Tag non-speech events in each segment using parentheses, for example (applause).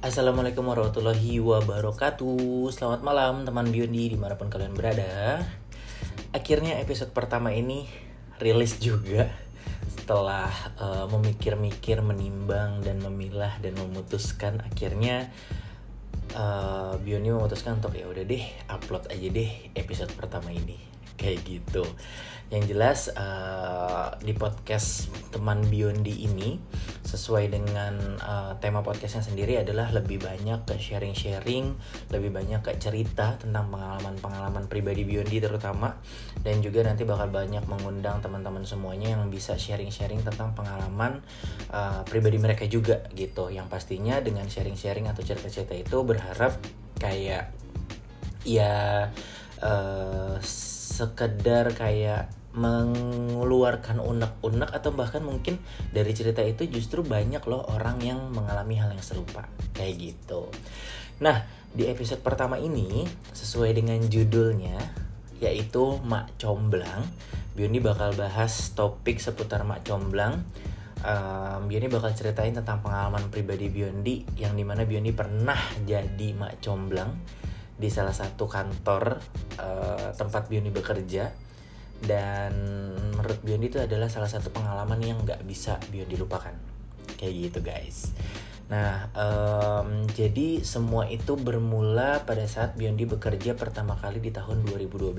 Assalamualaikum warahmatullahi wabarakatuh. Selamat malam teman Biondi di mana pun kalian berada. Akhirnya episode pertama ini rilis juga Setelah uh, memikir-mikir, menimbang, dan memilah dan memutuskan Akhirnya uh, Biondi memutuskan untuk ya udah deh upload aja deh episode pertama ini Kayak gitu yang jelas uh, di podcast teman Biondi ini sesuai dengan uh, tema podcastnya sendiri adalah lebih banyak ke sharing-sharing, lebih banyak ke cerita tentang pengalaman-pengalaman pribadi Biondi terutama dan juga nanti bakal banyak mengundang teman-teman semuanya yang bisa sharing-sharing tentang pengalaman uh, pribadi mereka juga gitu. Yang pastinya dengan sharing-sharing atau cerita-cerita itu berharap kayak ya uh, sekedar kayak mengeluarkan unek-unek atau bahkan mungkin dari cerita itu justru banyak loh orang yang mengalami hal yang serupa kayak gitu. Nah, di episode pertama ini sesuai dengan judulnya yaitu Mak Comblang, Bioni bakal bahas topik seputar Mak Comblang. Um, Bioni bakal ceritain tentang pengalaman pribadi Biondi yang di mana Biondi pernah jadi Mak Comblang di salah satu kantor uh, tempat Biondi bekerja. Dan menurut Biondi itu adalah salah satu pengalaman yang nggak bisa Biondi lupakan. Kayak gitu guys. Nah um, jadi semua itu bermula pada saat Biondi bekerja pertama kali di tahun 2012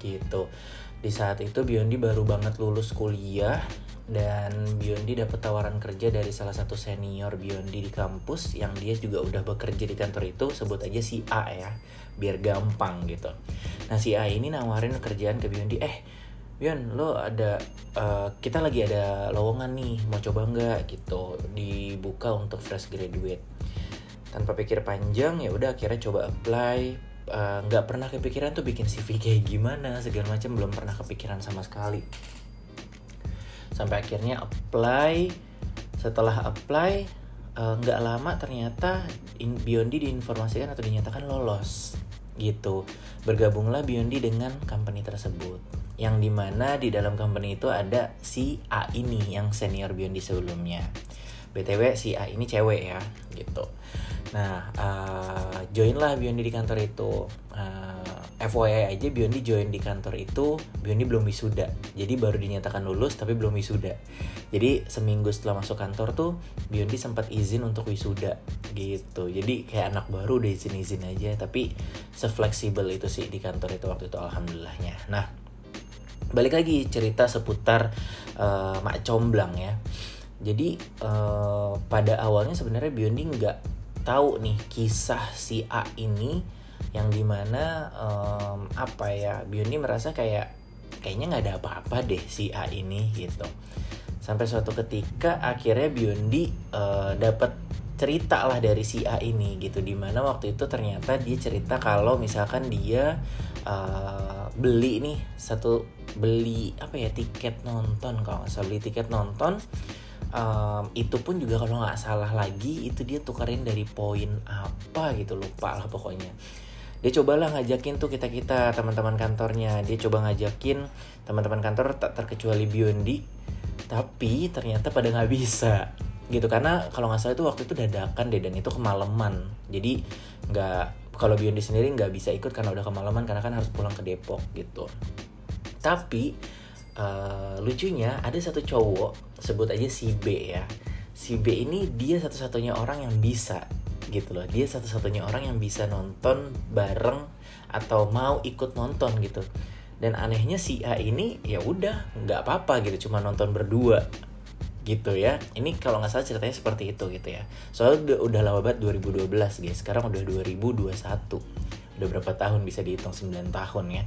gitu. Di saat itu Biondi baru banget lulus kuliah dan Biondi dapat tawaran kerja dari salah satu senior Biondi di kampus yang dia juga udah bekerja di kantor itu sebut aja si A ya biar gampang gitu. Nah si A ini nawarin kerjaan ke Biondi eh Bion lo ada uh, kita lagi ada lowongan nih mau coba nggak? Gitu dibuka untuk fresh graduate. Tanpa pikir panjang ya udah akhirnya coba apply. Eh, nggak uh, pernah kepikiran tuh bikin CV kayak gimana segala macam belum pernah kepikiran sama sekali sampai akhirnya apply. Setelah apply eh, nggak uh, lama ternyata in, Biondi diinformasikan atau dinyatakan lolos gitu. Bergabunglah Biondi dengan company tersebut yang di mana di dalam company itu ada si A ini yang senior Biondi sebelumnya. Btw si A ini cewek ya gitu. Nah uh, joinlah Biondi di kantor itu. Uh, FYI aja Biondi join di kantor itu Biondi belum wisuda. Jadi baru dinyatakan lulus tapi belum wisuda. Jadi seminggu setelah masuk kantor tuh Biondi sempat izin untuk wisuda gitu. Jadi kayak anak baru udah izin-izin aja tapi sefleksibel itu sih di kantor itu waktu itu alhamdulillahnya. Nah balik lagi cerita seputar uh, Mak Comblang ya. Jadi uh, pada awalnya sebenarnya Biondi nggak tahu nih kisah si A ini yang di mana um, apa ya Biondi merasa kayak kayaknya nggak ada apa-apa deh si A ini gitu. Sampai suatu ketika akhirnya Biondi uh, dapat cerita lah dari si A ini gitu. Di mana waktu itu ternyata dia cerita kalau misalkan dia uh, beli nih satu beli apa ya tiket nonton kalau nggak salah beli tiket nonton um, itu pun juga kalau nggak salah lagi itu dia tukarin dari poin apa gitu lupa lah pokoknya. Dia cobalah ngajakin tuh kita kita teman-teman kantornya. Dia coba ngajakin teman-teman kantor tak terkecuali Biondi. Tapi ternyata pada nggak bisa gitu. Karena kalau nggak salah itu waktu itu dadakan deh dan itu kemalaman. Jadi nggak kalau Biondi sendiri nggak bisa ikut karena udah kemalaman karena kan harus pulang ke Depok gitu. Tapi uh, lucunya ada satu cowok sebut aja si B ya. Si B ini dia satu-satunya orang yang bisa gitu loh. Dia satu-satunya orang yang bisa nonton bareng atau mau ikut nonton gitu. Dan anehnya si A ini ya udah nggak apa-apa gitu. Cuma nonton berdua gitu ya. Ini kalau nggak salah ceritanya seperti itu gitu ya. Soalnya udah, udah lama banget 2012 guys. Sekarang udah 2021 udah berapa tahun bisa dihitung 9 tahun ya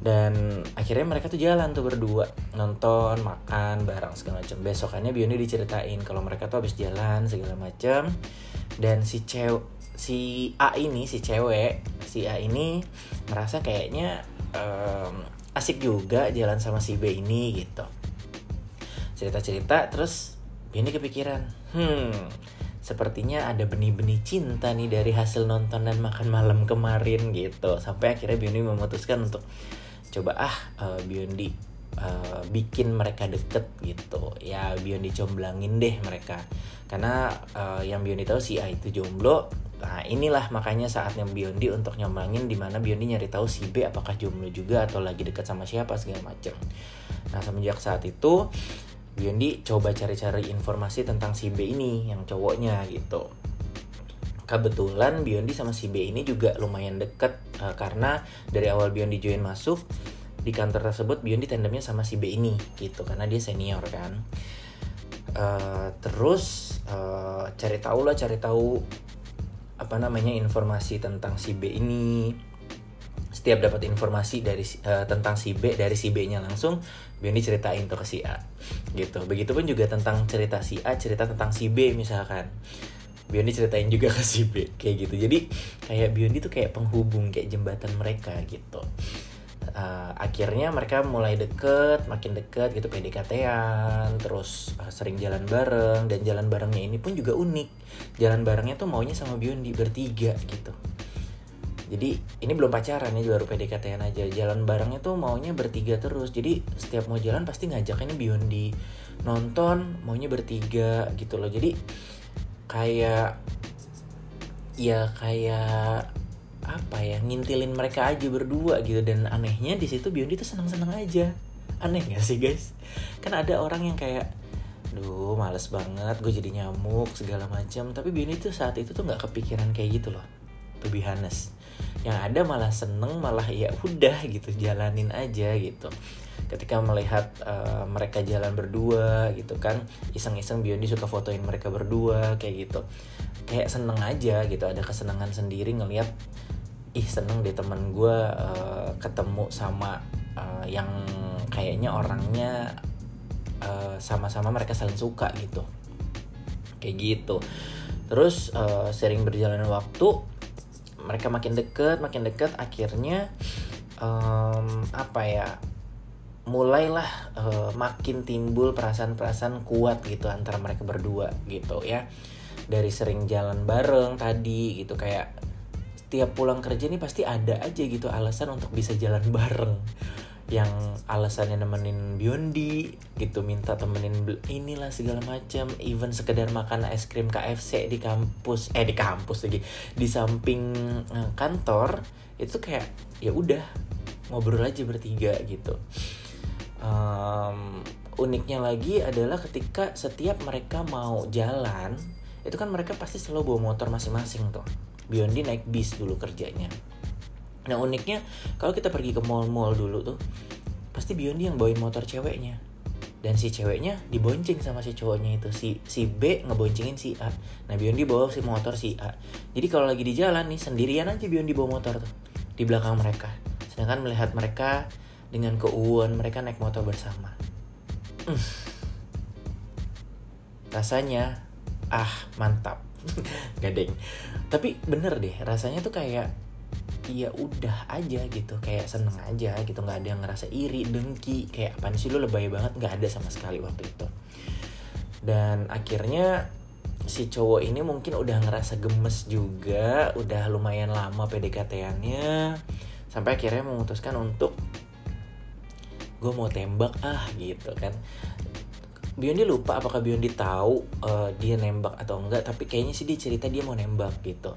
dan akhirnya mereka tuh jalan tuh berdua. Nonton makan bareng segala macam besokannya Bioni diceritain kalau mereka tuh habis jalan segala macam dan si cewek si A ini si cewek si A ini merasa kayaknya um, asik juga jalan sama si B ini gitu. Cerita-cerita terus Bioni kepikiran hmm sepertinya ada benih-benih cinta nih dari hasil nonton dan makan malam kemarin gitu. Sampai akhirnya Bioni memutuskan untuk coba ah uh, Biondi uh, bikin mereka deket gitu. Ya Biondi comblangin deh mereka. Karena uh, yang Biondi tahu si A itu jomblo. Nah inilah makanya saatnya Biondi untuk nyomblangin di mana Biondi nyari tahu si B apakah jomblo juga atau lagi deket sama siapa segala macem. Nah semenjak saat itu Biondi coba cari-cari informasi tentang si B ini yang cowoknya gitu kebetulan Biondi sama si B ini juga lumayan deket uh, karena dari awal Biondi join masuk di kantor tersebut Biondi tandemnya sama si B ini gitu karena dia senior kan. Uh, terus uh, cari tahu lah cari tahu apa namanya informasi tentang si B ini. Setiap dapat informasi dari uh, tentang si B dari si B-nya langsung Biondi ceritain tuh ke si A gitu. Begitupun juga tentang cerita si A cerita tentang si B misalkan Biondi ceritain juga ke si B kayak gitu. Jadi kayak Biondi tuh kayak penghubung kayak jembatan mereka gitu. Uh, akhirnya mereka mulai deket makin deket gitu PDKT-an terus uh, sering jalan bareng dan jalan barengnya ini pun juga unik. Jalan barengnya tuh maunya sama Biondi bertiga gitu. Jadi ini belum pacaran ya baru PDKT-an aja. Jalan barengnya tuh maunya bertiga terus. Jadi setiap mau jalan pasti ngajaknya Biondi. Nonton maunya bertiga gitu loh. Jadi kayak ya kayak apa ya ngintilin mereka aja berdua gitu. Dan anehnya di situ Biondi tuh seneng-seneng aja. Aneh gak sih guys? Kan ada orang yang kayak duh males banget gue jadi nyamuk segala macam tapi Biondi tuh saat itu tuh nggak kepikiran kayak gitu loh to be yang ada malah seneng malah ya udah gitu jalanin aja gitu ketika melihat uh, mereka jalan berdua gitu kan iseng-iseng Biondi suka fotoin mereka berdua kayak gitu. Kayak seneng aja gitu ada kesenangan sendiri ngelihat ih seneng deh teman gue uh, ketemu sama uh, yang kayaknya orangnya sama sama-sama mereka saling suka gitu. Kayak gitu. Terus uh, sering berjalan waktu mereka makin deket makin deket akhirnya um, apa ya mulailah uh, makin timbul perasaan-perasaan kuat gitu antara mereka berdua gitu ya. Dari sering jalan bareng tadi gitu kayak setiap pulang kerja nih pasti ada aja gitu alasan untuk bisa jalan (laughs) bareng. Yang alasannya nemenin Biondi gitu minta temenin inilah segala macam. Even sekedar makan es krim KFC di kampus eh di kampus lagi di samping eh, kantor itu kayak ya udah ngobrol aja bertiga gitu um, uniknya lagi adalah ketika setiap mereka mau jalan itu kan mereka pasti selalu bawa motor masing-masing tuh. Biondi naik bis dulu kerjanya. Nah uniknya kalau kita pergi ke mall-mall dulu tuh pasti Biondi yang bawain motor ceweknya. Dan si ceweknya dibonceng sama si cowoknya itu. Si si B ngeboncengin si A. Nah Biondi bawa si motor si A. Jadi kalau lagi di jalan nih sendirian aja Biondi bawa motor tuh di belakang mereka. Sedangkan melihat mereka dengan keuuan mereka naik motor bersama. Mm. Rasanya ah mantap. (laughs) Gading. Tapi bener deh, rasanya tuh kayak ya udah aja gitu kayak seneng aja gitu nggak ada yang ngerasa iri dengki kayak apa sih lu lebay banget nggak ada sama sekali waktu itu dan akhirnya si cowok ini mungkin udah ngerasa gemes juga udah lumayan lama PDKT-annya sampai akhirnya memutuskan untuk gue mau tembak ah gitu kan. Biondi lupa apakah Biondi tahu uh, dia nembak atau enggak tapi kayaknya sih dia cerita dia mau nembak gitu.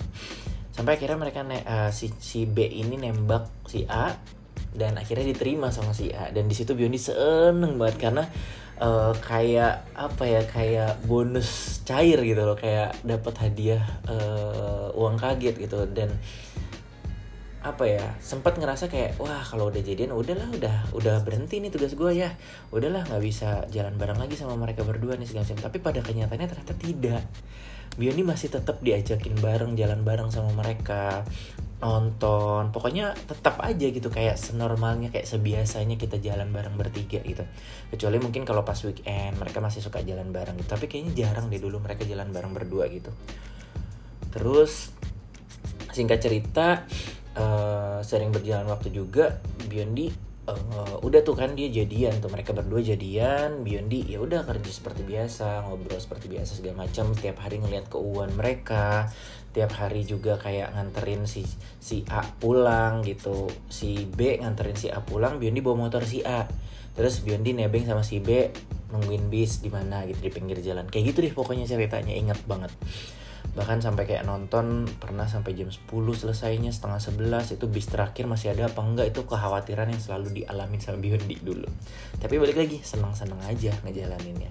Sampai akhirnya mereka ne uh, si si B ini nembak si A dan akhirnya diterima sama si A. Dan di situ Biondi seneng banget karena uh, kayak apa ya kayak bonus cair gitu loh kayak dapat hadiah uh, uang kaget gitu. Dan apa ya sempat ngerasa kayak wah kalau udah jadian udahlah udah udah berhenti nih tugas gue ya. Udahlah nggak bisa jalan bareng lagi sama mereka berdua nih segala macam. Tapi pada kenyataannya ternyata tidak. Bioni masih tetap diajakin bareng jalan bareng sama mereka nonton pokoknya tetap aja gitu kayak senormalnya kayak sebiasanya kita jalan bareng bertiga gitu. Kecuali mungkin kalau pas weekend mereka masih suka jalan bareng gitu. Tapi kayaknya jarang deh dulu mereka jalan bareng berdua gitu. Terus singkat cerita uh, sering berjalan waktu juga Biondi uh, udah tuh kan dia jadian tuh mereka berdua jadian Biondi ya udah kerja seperti biasa ngobrol seperti biasa segala macam setiap hari ngeliat keuangan mereka tiap hari juga kayak nganterin si si A pulang gitu si B nganterin si A pulang Biondi bawa motor si A. Terus Biondi nebeng sama si B nungguin bis di mana gitu di pinggir jalan. Kayak gitu deh pokoknya ceritanya inget banget bahkan sampai kayak nonton pernah sampai jam 10 selesainya setengah 11 itu bis terakhir masih ada apa enggak? Itu kekhawatiran yang selalu dialami sama Biondi dulu. Tapi balik lagi senang-senang aja ngejalaninnya.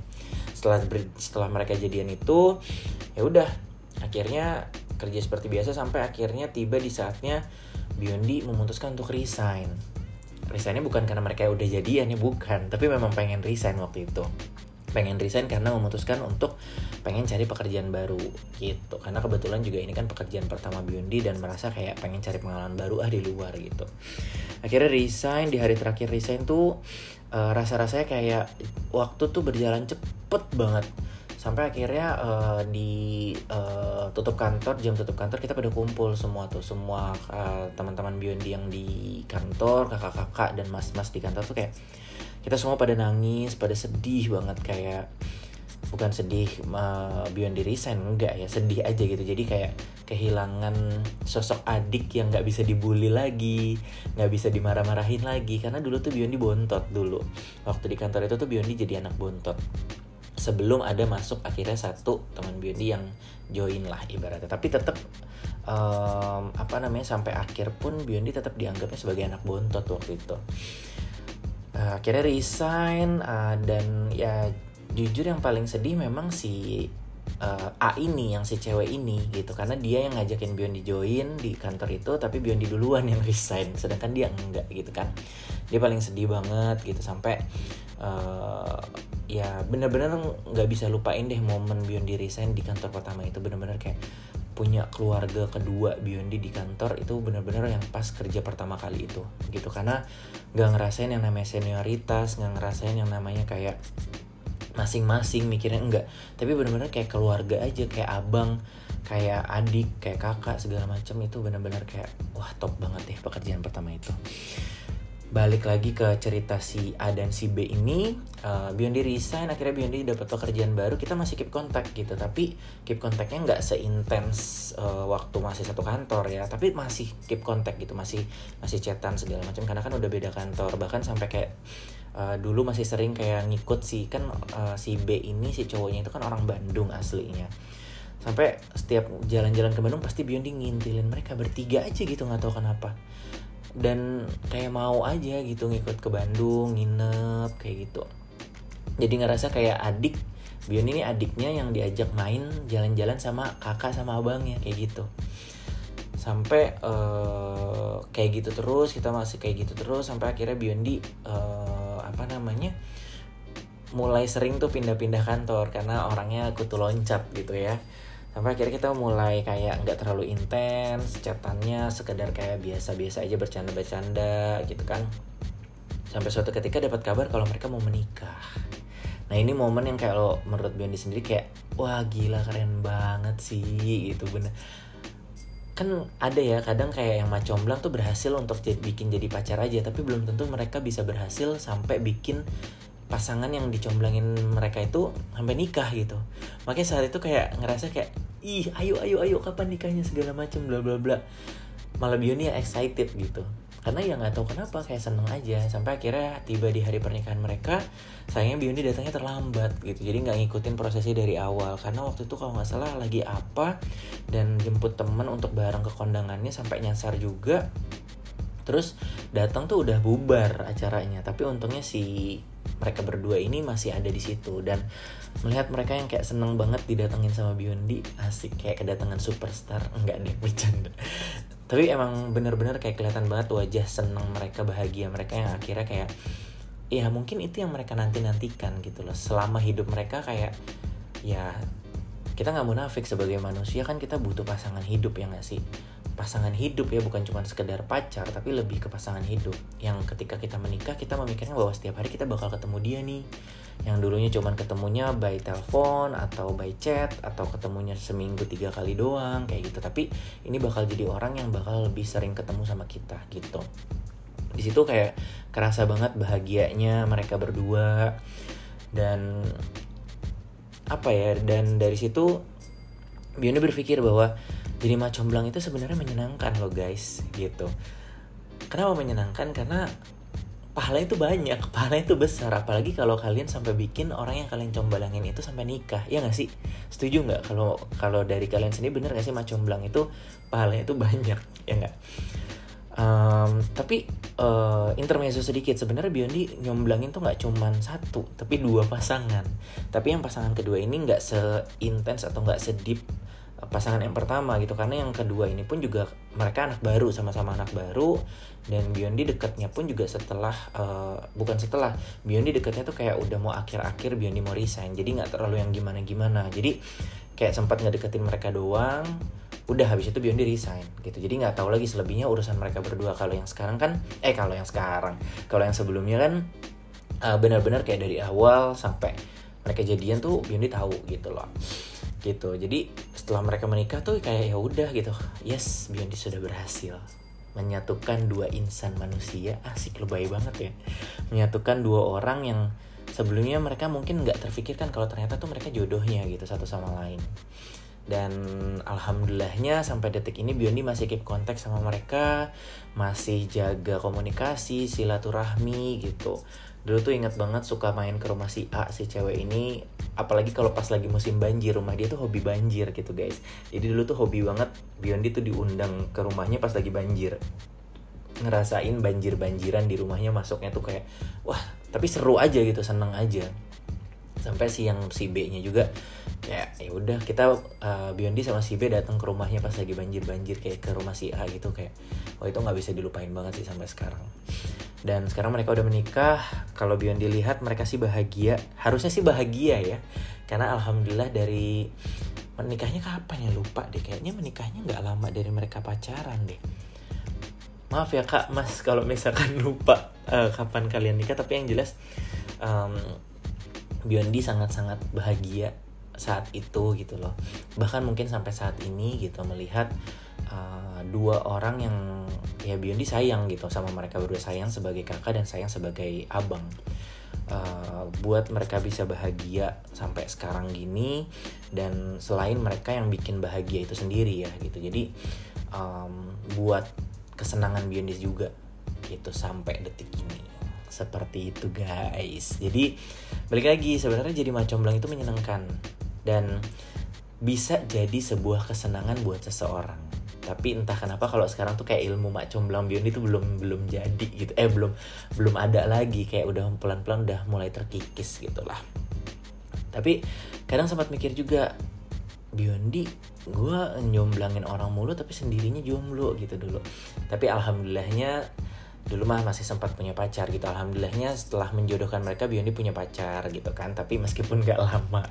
Setelah setelah mereka jadian itu ya udah akhirnya kerja seperti biasa sampai akhirnya tiba di saatnya Biondi memutuskan untuk resign. Resignnya bukan karena mereka udah jadian ya bukan. Tapi memang pengen resign waktu itu pengen resign karena memutuskan untuk pengen cari pekerjaan baru gitu. Karena kebetulan juga ini kan pekerjaan pertama Biondi dan merasa kayak pengen cari pengalaman baru ah di luar gitu. Akhirnya resign di hari terakhir resign tuh uh, rasa-rasanya kayak waktu tuh berjalan cepet banget. Sampai akhirnya uh, di uh, tutup kantor jam tutup kantor kita pada kumpul semua tuh. Semua uh, teman-teman Biondi yang di kantor kakak-kakak dan mas-mas di kantor tuh kayak kita semua pada nangis pada sedih banget kayak bukan sedih uh, Biondi resign enggak ya sedih aja gitu. Jadi kayak kehilangan sosok adik yang nggak bisa dibully lagi nggak bisa dimarah-marahin lagi. Karena dulu tuh Biondi bontot dulu. Waktu di kantor itu tuh Biondi jadi anak bontot. Sebelum ada masuk akhirnya satu teman Biondi yang join lah ibaratnya. Tapi tetap um, apa namanya sampai akhir pun Biondi tetap dianggapnya sebagai anak bontot waktu itu uh, akhirnya resign uh, dan ya jujur yang paling sedih memang si uh, A ini yang si cewek ini gitu. Karena dia yang ngajakin Biondi join di kantor itu tapi Biondi duluan yang (laughs) resign. Sedangkan dia enggak gitu kan. Dia paling sedih banget gitu sampai uh, ya bener-bener nggak bisa lupain deh momen Biondi resign di kantor pertama itu. Bener-bener kayak punya keluarga kedua Biondi di kantor itu bener-bener yang pas kerja pertama kali itu gitu. Karena nggak ngerasain yang namanya senioritas nggak ngerasain yang namanya kayak masing-masing mikirnya enggak tapi bener-bener kayak keluarga aja kayak abang kayak adik kayak kakak segala macam itu bener-bener kayak wah top banget deh pekerjaan pertama itu balik lagi ke cerita si A dan si B ini uh, Biondi resign akhirnya Biondi dapat pekerjaan baru kita masih keep kontak gitu. Tapi keep kontaknya nggak seintens uh, waktu masih satu kantor ya. Tapi masih keep kontak gitu masih masih chatan segala macam karena kan udah beda kantor. Bahkan sampai kayak uh, dulu masih sering kayak ngikut sih kan uh, si B ini si cowoknya itu kan orang Bandung aslinya. Sampai setiap jalan-jalan ke Bandung pasti Biondi ngintilin mereka bertiga aja gitu nggak tahu kenapa dan kayak mau aja gitu ngikut ke Bandung nginep kayak gitu. Jadi ngerasa kayak adik Bion ini adiknya yang diajak main jalan-jalan sama kakak sama abangnya kayak gitu. Sampai uh, kayak gitu terus kita masih kayak gitu terus sampai akhirnya Biondi uh, apa namanya mulai sering tuh pindah-pindah kantor karena orangnya kutu loncat gitu ya sampai akhirnya kita mulai kayak nggak terlalu intens catatannya sekedar kayak biasa-biasa aja bercanda-bercanda gitu kan. Sampai suatu ketika dapat kabar kalau mereka mau menikah. Nah ini momen yang kayak lo menurut Biondi sendiri kayak wah gila keren banget sih gitu bener. Kan ada ya kadang kayak yang macomblang tuh berhasil untuk bikin jadi pacar aja tapi belum tentu mereka bisa berhasil sampai bikin pasangan yang dicomblangin mereka itu sampai nikah gitu. Makanya saat itu kayak ngerasa kayak ih ayo ayo ayo kapan nikahnya? segala macam bla bla bla. Malah Bioni excited gitu. Karena ya nggak tahu kenapa kayak seneng aja. Sampai akhirnya tiba di hari pernikahan mereka sayangnya Bioni datangnya terlambat gitu. Jadi nggak ngikutin prosesnya dari awal. Karena waktu itu kalau nggak salah lagi apa dan jemput temen untuk bareng ke kondangannya sampai nyasar juga terus datang tuh udah bubar acaranya tapi untungnya si mereka berdua ini masih ada di situ. Dan melihat mereka yang kayak seneng banget didatengin sama Biondi asik kayak kedatangan superstar. Enggak deh (laughs) bercanda. Tapi emang bener-bener kayak kelihatan banget wajah seneng mereka bahagia mereka yang akhirnya kayak ya mungkin itu yang mereka nanti nantikan gitu loh. Selama hidup mereka kayak ya kita nggak munafik sebagai manusia kan kita butuh pasangan hidup ya nggak sih pasangan hidup ya bukan cuma sekedar pacar tapi lebih ke pasangan hidup. Yang ketika kita menikah kita memikirkan bahwa setiap hari kita bakal ketemu dia nih. Yang dulunya cuma ketemunya by telepon atau by chat atau ketemunya seminggu tiga kali doang kayak gitu. Tapi ini bakal jadi orang yang bakal lebih sering ketemu sama kita gitu. Di situ kayak kerasa banget bahagianya mereka berdua. Dan apa ya dan dari situ Biondi berpikir bahwa jadi macomblang itu sebenarnya menyenangkan loh guys gitu. Kenapa menyenangkan? Karena pahala itu banyak (laughs) pahala itu besar. Apalagi kalau kalian sampai bikin orang yang kalian comblangin itu sampai nikah ya nggak sih? Setuju nggak? Kalau kalau dari kalian sendiri bener nggak sih macomblang itu pahalanya itu (laughs) banyak ya nggak? Um, tapi uh, intermezzo sedikit. Sebenarnya Biondi nyomblangin tuh nggak cuman satu tapi dua pasangan. Tapi yang pasangan kedua ini nggak seintens atau nggak sedip pasangan yang pertama gitu. Karena yang kedua ini pun juga mereka anak baru sama-sama anak baru. Dan Biondi dekatnya pun juga setelah uh, bukan setelah Biondi dekatnya tuh kayak udah mau akhir-akhir Biondi mau resign. Jadi nggak terlalu yang gimana-gimana. Jadi kayak sempat ngedeketin mereka doang udah habis itu Biondi resign gitu. Jadi nggak tahu lagi selebihnya urusan mereka berdua. Kalau yang sekarang kan eh kalau yang sekarang kalau yang sebelumnya kan uh, benar-benar kayak dari awal sampai mereka jadian tuh Biondi tahu gitu loh gitu. Jadi setelah mereka menikah tuh kayak ya udah gitu. Yes Biondi sudah berhasil menyatukan dua insan manusia. Asik lebay banget ya. Menyatukan dua orang yang sebelumnya mereka mungkin nggak terfikirkan kalau ternyata tuh mereka jodohnya gitu satu sama lain. Dan alhamdulillahnya sampai detik ini Biondi masih keep kontak sama mereka masih jaga komunikasi silaturahmi gitu. Dulu tuh inget banget suka main ke rumah si A si cewek ini apalagi kalau pas lagi musim banjir rumah dia tuh hobi banjir gitu guys. Jadi dulu tuh hobi banget Biondi tuh diundang ke rumahnya pas lagi banjir. Ngerasain banjir banjiran di rumahnya masuknya tuh kayak wah tapi seru aja gitu seneng aja sampai si yang si B nya juga kayak ya udah kita uh, Biondi sama si B datang ke rumahnya pas lagi banjir banjir kayak ke rumah si A gitu kayak wah itu nggak bisa dilupain banget sih sampai sekarang. Dan sekarang mereka udah menikah. Kalau Bion dilihat mereka sih bahagia. Harusnya sih bahagia ya karena alhamdulillah dari menikahnya kapan ya? Lupa deh kayaknya menikahnya nggak lama dari mereka pacaran deh. Maaf ya kak mas kalau misalkan lupa uh, kapan kalian nikah tapi yang jelas um, Biondi sangat-sangat bahagia saat itu gitu loh. Bahkan mungkin sampai saat ini gitu melihat uh, dua orang yang ya Biondi sayang gitu sama mereka berdua sayang sebagai kakak dan sayang sebagai abang. Uh, buat mereka bisa bahagia sampai sekarang gini dan selain mereka yang bikin bahagia itu sendiri ya gitu. Jadi um, buat kesenangan Biondi juga gitu sampai detik ini seperti itu guys. Jadi balik lagi sebenarnya jadi macomblang itu menyenangkan dan bisa jadi sebuah kesenangan buat seseorang. Tapi entah kenapa kalau sekarang tuh kayak ilmu mak comblang bion itu belum belum jadi gitu. Eh belum belum ada lagi. Kayak udah pelan pelan udah mulai terkikis gitulah. Tapi kadang sempat mikir juga Biondi gue nyomblangin orang mulu tapi sendirinya jomblo gitu dulu. Tapi alhamdulillahnya dulu mah masih sempat punya pacar gitu. Alhamdulillahnya setelah menjodohkan mereka Biondi punya pacar gitu kan. Tapi meskipun gak lama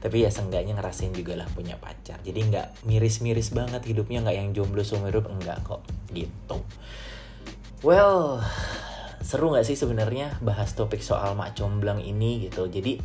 tapi ya seenggaknya ngerasain juga lah punya pacar. Jadi nggak miris-miris banget hidupnya nggak yang jomblo seumur hidup enggak kok gitu. Well seru nggak sih sebenarnya bahas topik soal mak comblang ini gitu. Jadi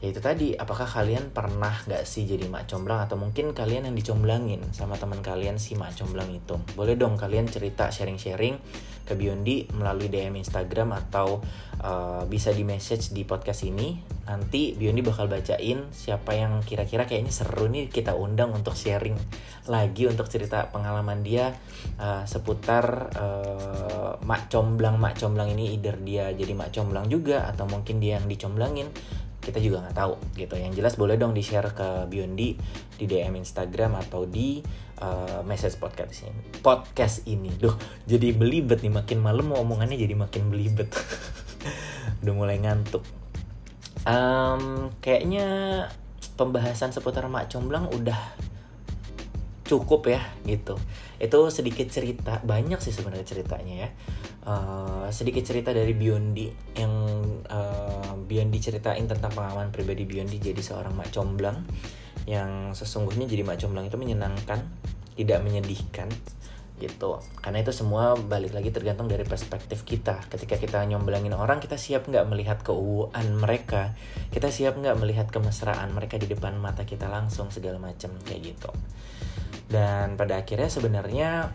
ya itu tadi apakah kalian pernah gak sih jadi mak comblang? Atau mungkin kalian yang dicomblangin sama teman kalian si mak comblang itu? Boleh dong kalian cerita sharing-sharing ke Biondi melalui DM Instagram atau uh, bisa di message di podcast ini. Nanti Biondi bakal bacain siapa yang kira-kira kayaknya seru nih kita undang untuk sharing lagi untuk cerita pengalaman dia uh, seputar uh, mak comblang. Mak comblang ini either dia jadi mak comblang juga atau mungkin dia yang dicomblangin kita juga nggak tahu gitu. Yang jelas boleh dong di share ke Biondi di DM Instagram atau di uh, message podcast ini. Podcast ini. Duh jadi belibet nih makin malam omongannya jadi makin belibet. (laughs) Udah mulai ngantuk. Um, kayaknya pembahasan seputar mak comblang udah cukup ya gitu. Itu sedikit cerita banyak sih sebenarnya ceritanya ya. Uh, sedikit cerita dari Biondi yang uh, Biondi ceritain tentang pengalaman pribadi Biondi jadi seorang mak comblang yang sesungguhnya jadi mak comblang itu menyenangkan tidak menyedihkan gitu. Karena itu semua balik lagi tergantung dari perspektif kita. Ketika kita nyomblangin orang kita siap nggak melihat keuuan mereka. Kita siap nggak melihat kemesraan mereka di depan mata kita langsung segala macam kayak gitu. Dan pada akhirnya sebenarnya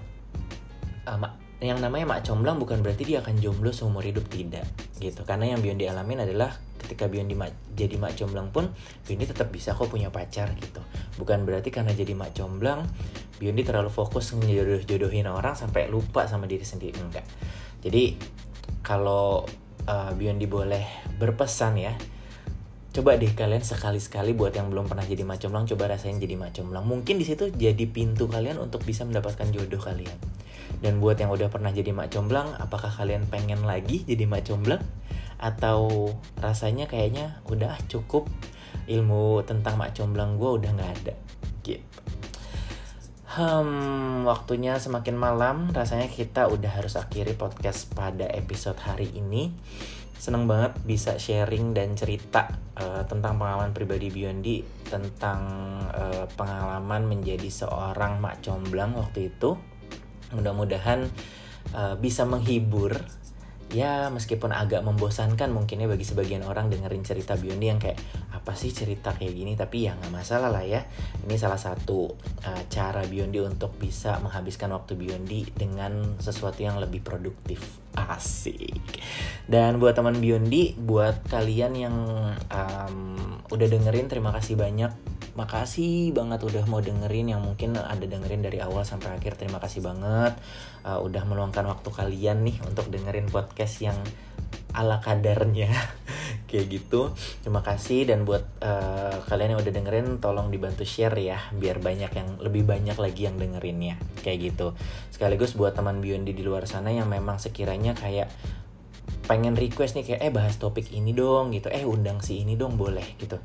uh, yang namanya mak comblang bukan berarti dia akan jomblo seumur hidup tidak gitu. Karena yang Biondi alamin adalah ketika Biondi mak, jadi mak comblang pun Biondi tetap bisa kok punya pacar gitu. Bukan berarti karena jadi mak comblang Biondi terlalu fokus ngejodoh jodohin orang sampai lupa sama diri sendiri. Enggak. Jadi kalau uh, Biondi boleh berpesan ya coba deh kalian sekali-sekali buat yang belum pernah jadi macomlang coba rasain jadi macomlang mungkin di situ jadi pintu kalian untuk bisa mendapatkan jodoh kalian dan buat yang udah pernah jadi macomlang apakah kalian pengen lagi jadi macomlang atau rasanya kayaknya udah cukup ilmu tentang macomlang gue udah nggak ada gitu. Hmm, waktunya semakin malam, rasanya kita udah harus akhiri podcast pada episode hari ini. Seneng banget bisa sharing dan cerita uh, tentang pengalaman pribadi Biondi tentang uh, pengalaman menjadi seorang mak comblang waktu itu mudah-mudahan uh, bisa menghibur. Ya meskipun agak membosankan mungkinnya bagi sebagian orang dengerin cerita Biondi yang kayak apa sih cerita kayak gini? Tapi ya nggak masalah lah ya. Ini salah satu uh, cara Biondi untuk bisa menghabiskan waktu Biondi dengan sesuatu yang lebih produktif. Asik. Dan buat teman Biondi buat kalian yang um, udah dengerin terima kasih banyak makasih banget udah mau dengerin yang mungkin ada dengerin dari awal sampai akhir. Terima kasih banget uh, udah meluangkan waktu kalian nih untuk dengerin podcast yang ala kadarnya. (laughs) Kayak gitu. Terima kasih dan buat uh, kalian yang udah dengerin tolong dibantu share ya biar banyak yang lebih banyak lagi yang dengerinnya. Kayak gitu. Sekaligus buat teman Biondi di luar sana yang memang sekiranya kayak pengen request nih kayak eh bahas topik ini dong gitu. Eh undang si ini dong boleh gitu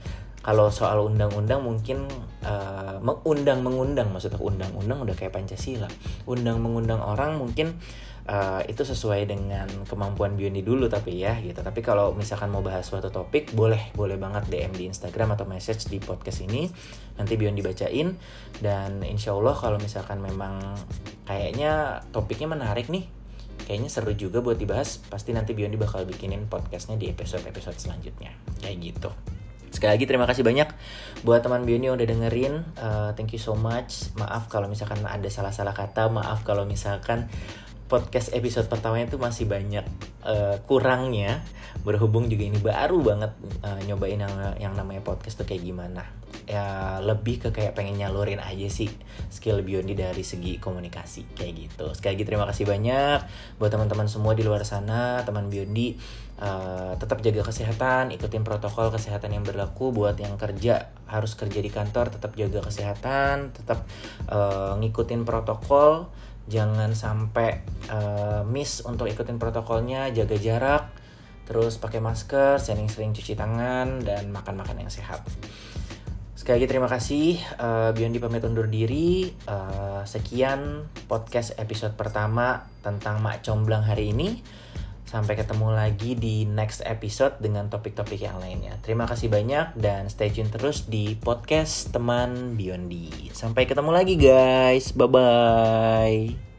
kalau soal undang-undang mungkin uh, mengundang mengundang maksudnya undang-undang udah kayak pancasila. Undang mengundang orang mungkin uh, itu sesuai dengan kemampuan Biondi dulu tapi ya gitu. Tapi kalau misalkan mau bahas suatu topik boleh boleh banget DM di Instagram atau message di podcast ini. Nanti Biondi bacain. Dan insya Allah kalau misalkan memang kayaknya topiknya menarik nih kayaknya seru juga buat dibahas pasti nanti Biondi bakal bikinin podcastnya di episode-episode selanjutnya. Kayak gitu Sekali lagi terima kasih banyak buat teman Bioni yang udah dengerin. Uh, thank you so much. Maaf kalau misalkan ada salah-salah kata. Maaf kalau misalkan podcast episode pertamanya itu masih banyak uh, kurangnya berhubung juga ini baru banget uh, nyobain yang yang namanya podcast tuh kayak gimana ya lebih ke kayak pengen nyalurin aja sih skill Biondi dari segi komunikasi kayak gitu sekali lagi terima kasih banyak buat teman-teman semua di luar sana teman Biondi uh, tetap jaga kesehatan ikutin protokol kesehatan yang berlaku. Buat yang kerja harus kerja di kantor tetap jaga kesehatan tetap uh, ngikutin protokol. Jangan sampai uh, miss untuk ikutin protokolnya. Jaga jarak terus pakai masker sering-sering cuci tangan dan makan-makan yang sehat. Sekali lagi terima kasih uh, Biondi pamit undur diri. Uh, sekian podcast episode pertama tentang mak comblang hari ini Sampai ketemu lagi di next episode dengan topik-topik yang lainnya. Terima kasih banyak dan stay tune terus di podcast teman Biondi. Sampai ketemu lagi guys. Bye bye.